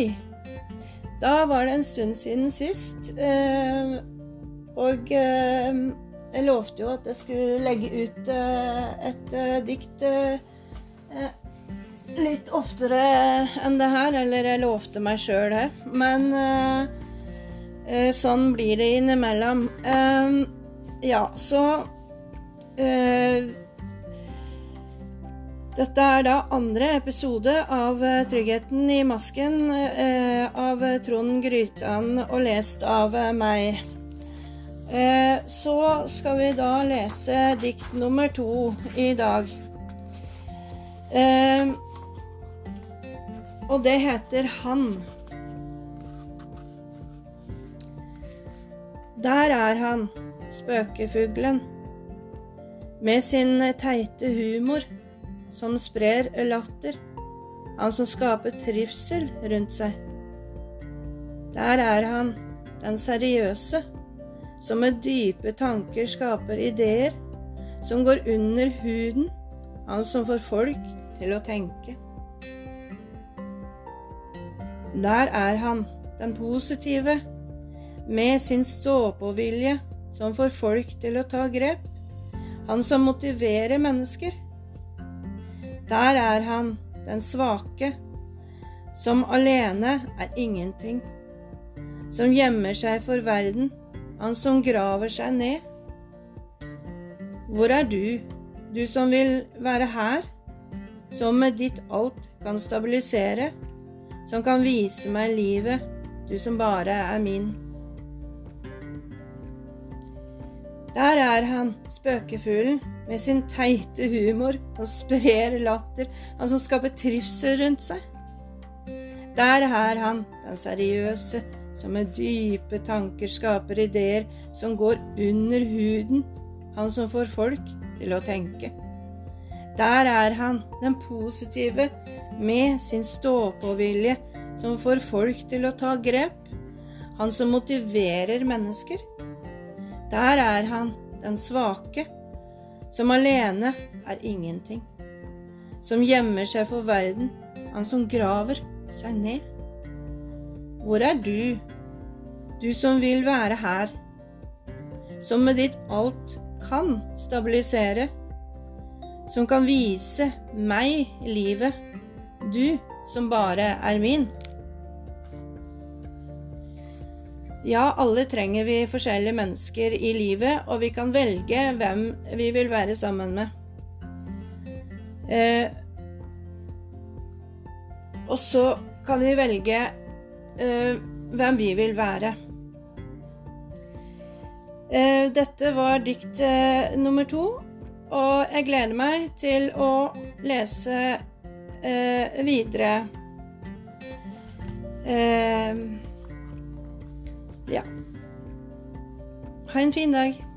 Hei! Da var det en stund siden sist. Eh, og eh, jeg lovte jo at jeg skulle legge ut eh, et dikt litt oftere enn det her. Eller jeg lovte meg sjøl det. Men sånn blir det innimellom. Ja, så dette er da andre episode av eh, Tryggheten i masken eh, av Trond Grytan og lest av eh, meg. Eh, så skal vi da lese dikt nummer to i dag. Eh, og det heter Han. Der er han, spøkefuglen, med sin teite humor som sprer latter, han som skaper trivsel rundt seg. Der er han, den seriøse, som med dype tanker skaper ideer som går under huden, han som får folk til å tenke. Der er han, den positive, med sin stå-på-vilje som får folk til å ta grep, han som motiverer mennesker der er han, den svake, som alene er ingenting, som gjemmer seg for verden, han som graver seg ned. Hvor er du, du som vil være her, som med ditt alt kan stabilisere, som kan vise meg livet, du som bare er min. Der er han, spøkefuglen, med sin teite humor. Han sprer latter, han som skaper trivsel rundt seg. Der er han, den seriøse, som med dype tanker skaper ideer som går under huden, han som får folk til å tenke. Der er han, den positive, med sin stå-på-vilje, som får folk til å ta grep, han som motiverer mennesker. Der er han, den svake, som alene er ingenting, som gjemmer seg for verden, han som graver seg ned. Hvor er du, du som vil være her, som med ditt alt kan stabilisere, som kan vise meg livet, du som bare er min? Ja, alle trenger vi forskjellige mennesker i livet, og vi kan velge hvem vi vil være sammen med. Eh, og så kan vi velge eh, hvem vi vil være. Eh, dette var dikt eh, nummer to, og jeg gleder meg til å lese eh, videre. Eh, Ha en fin dag.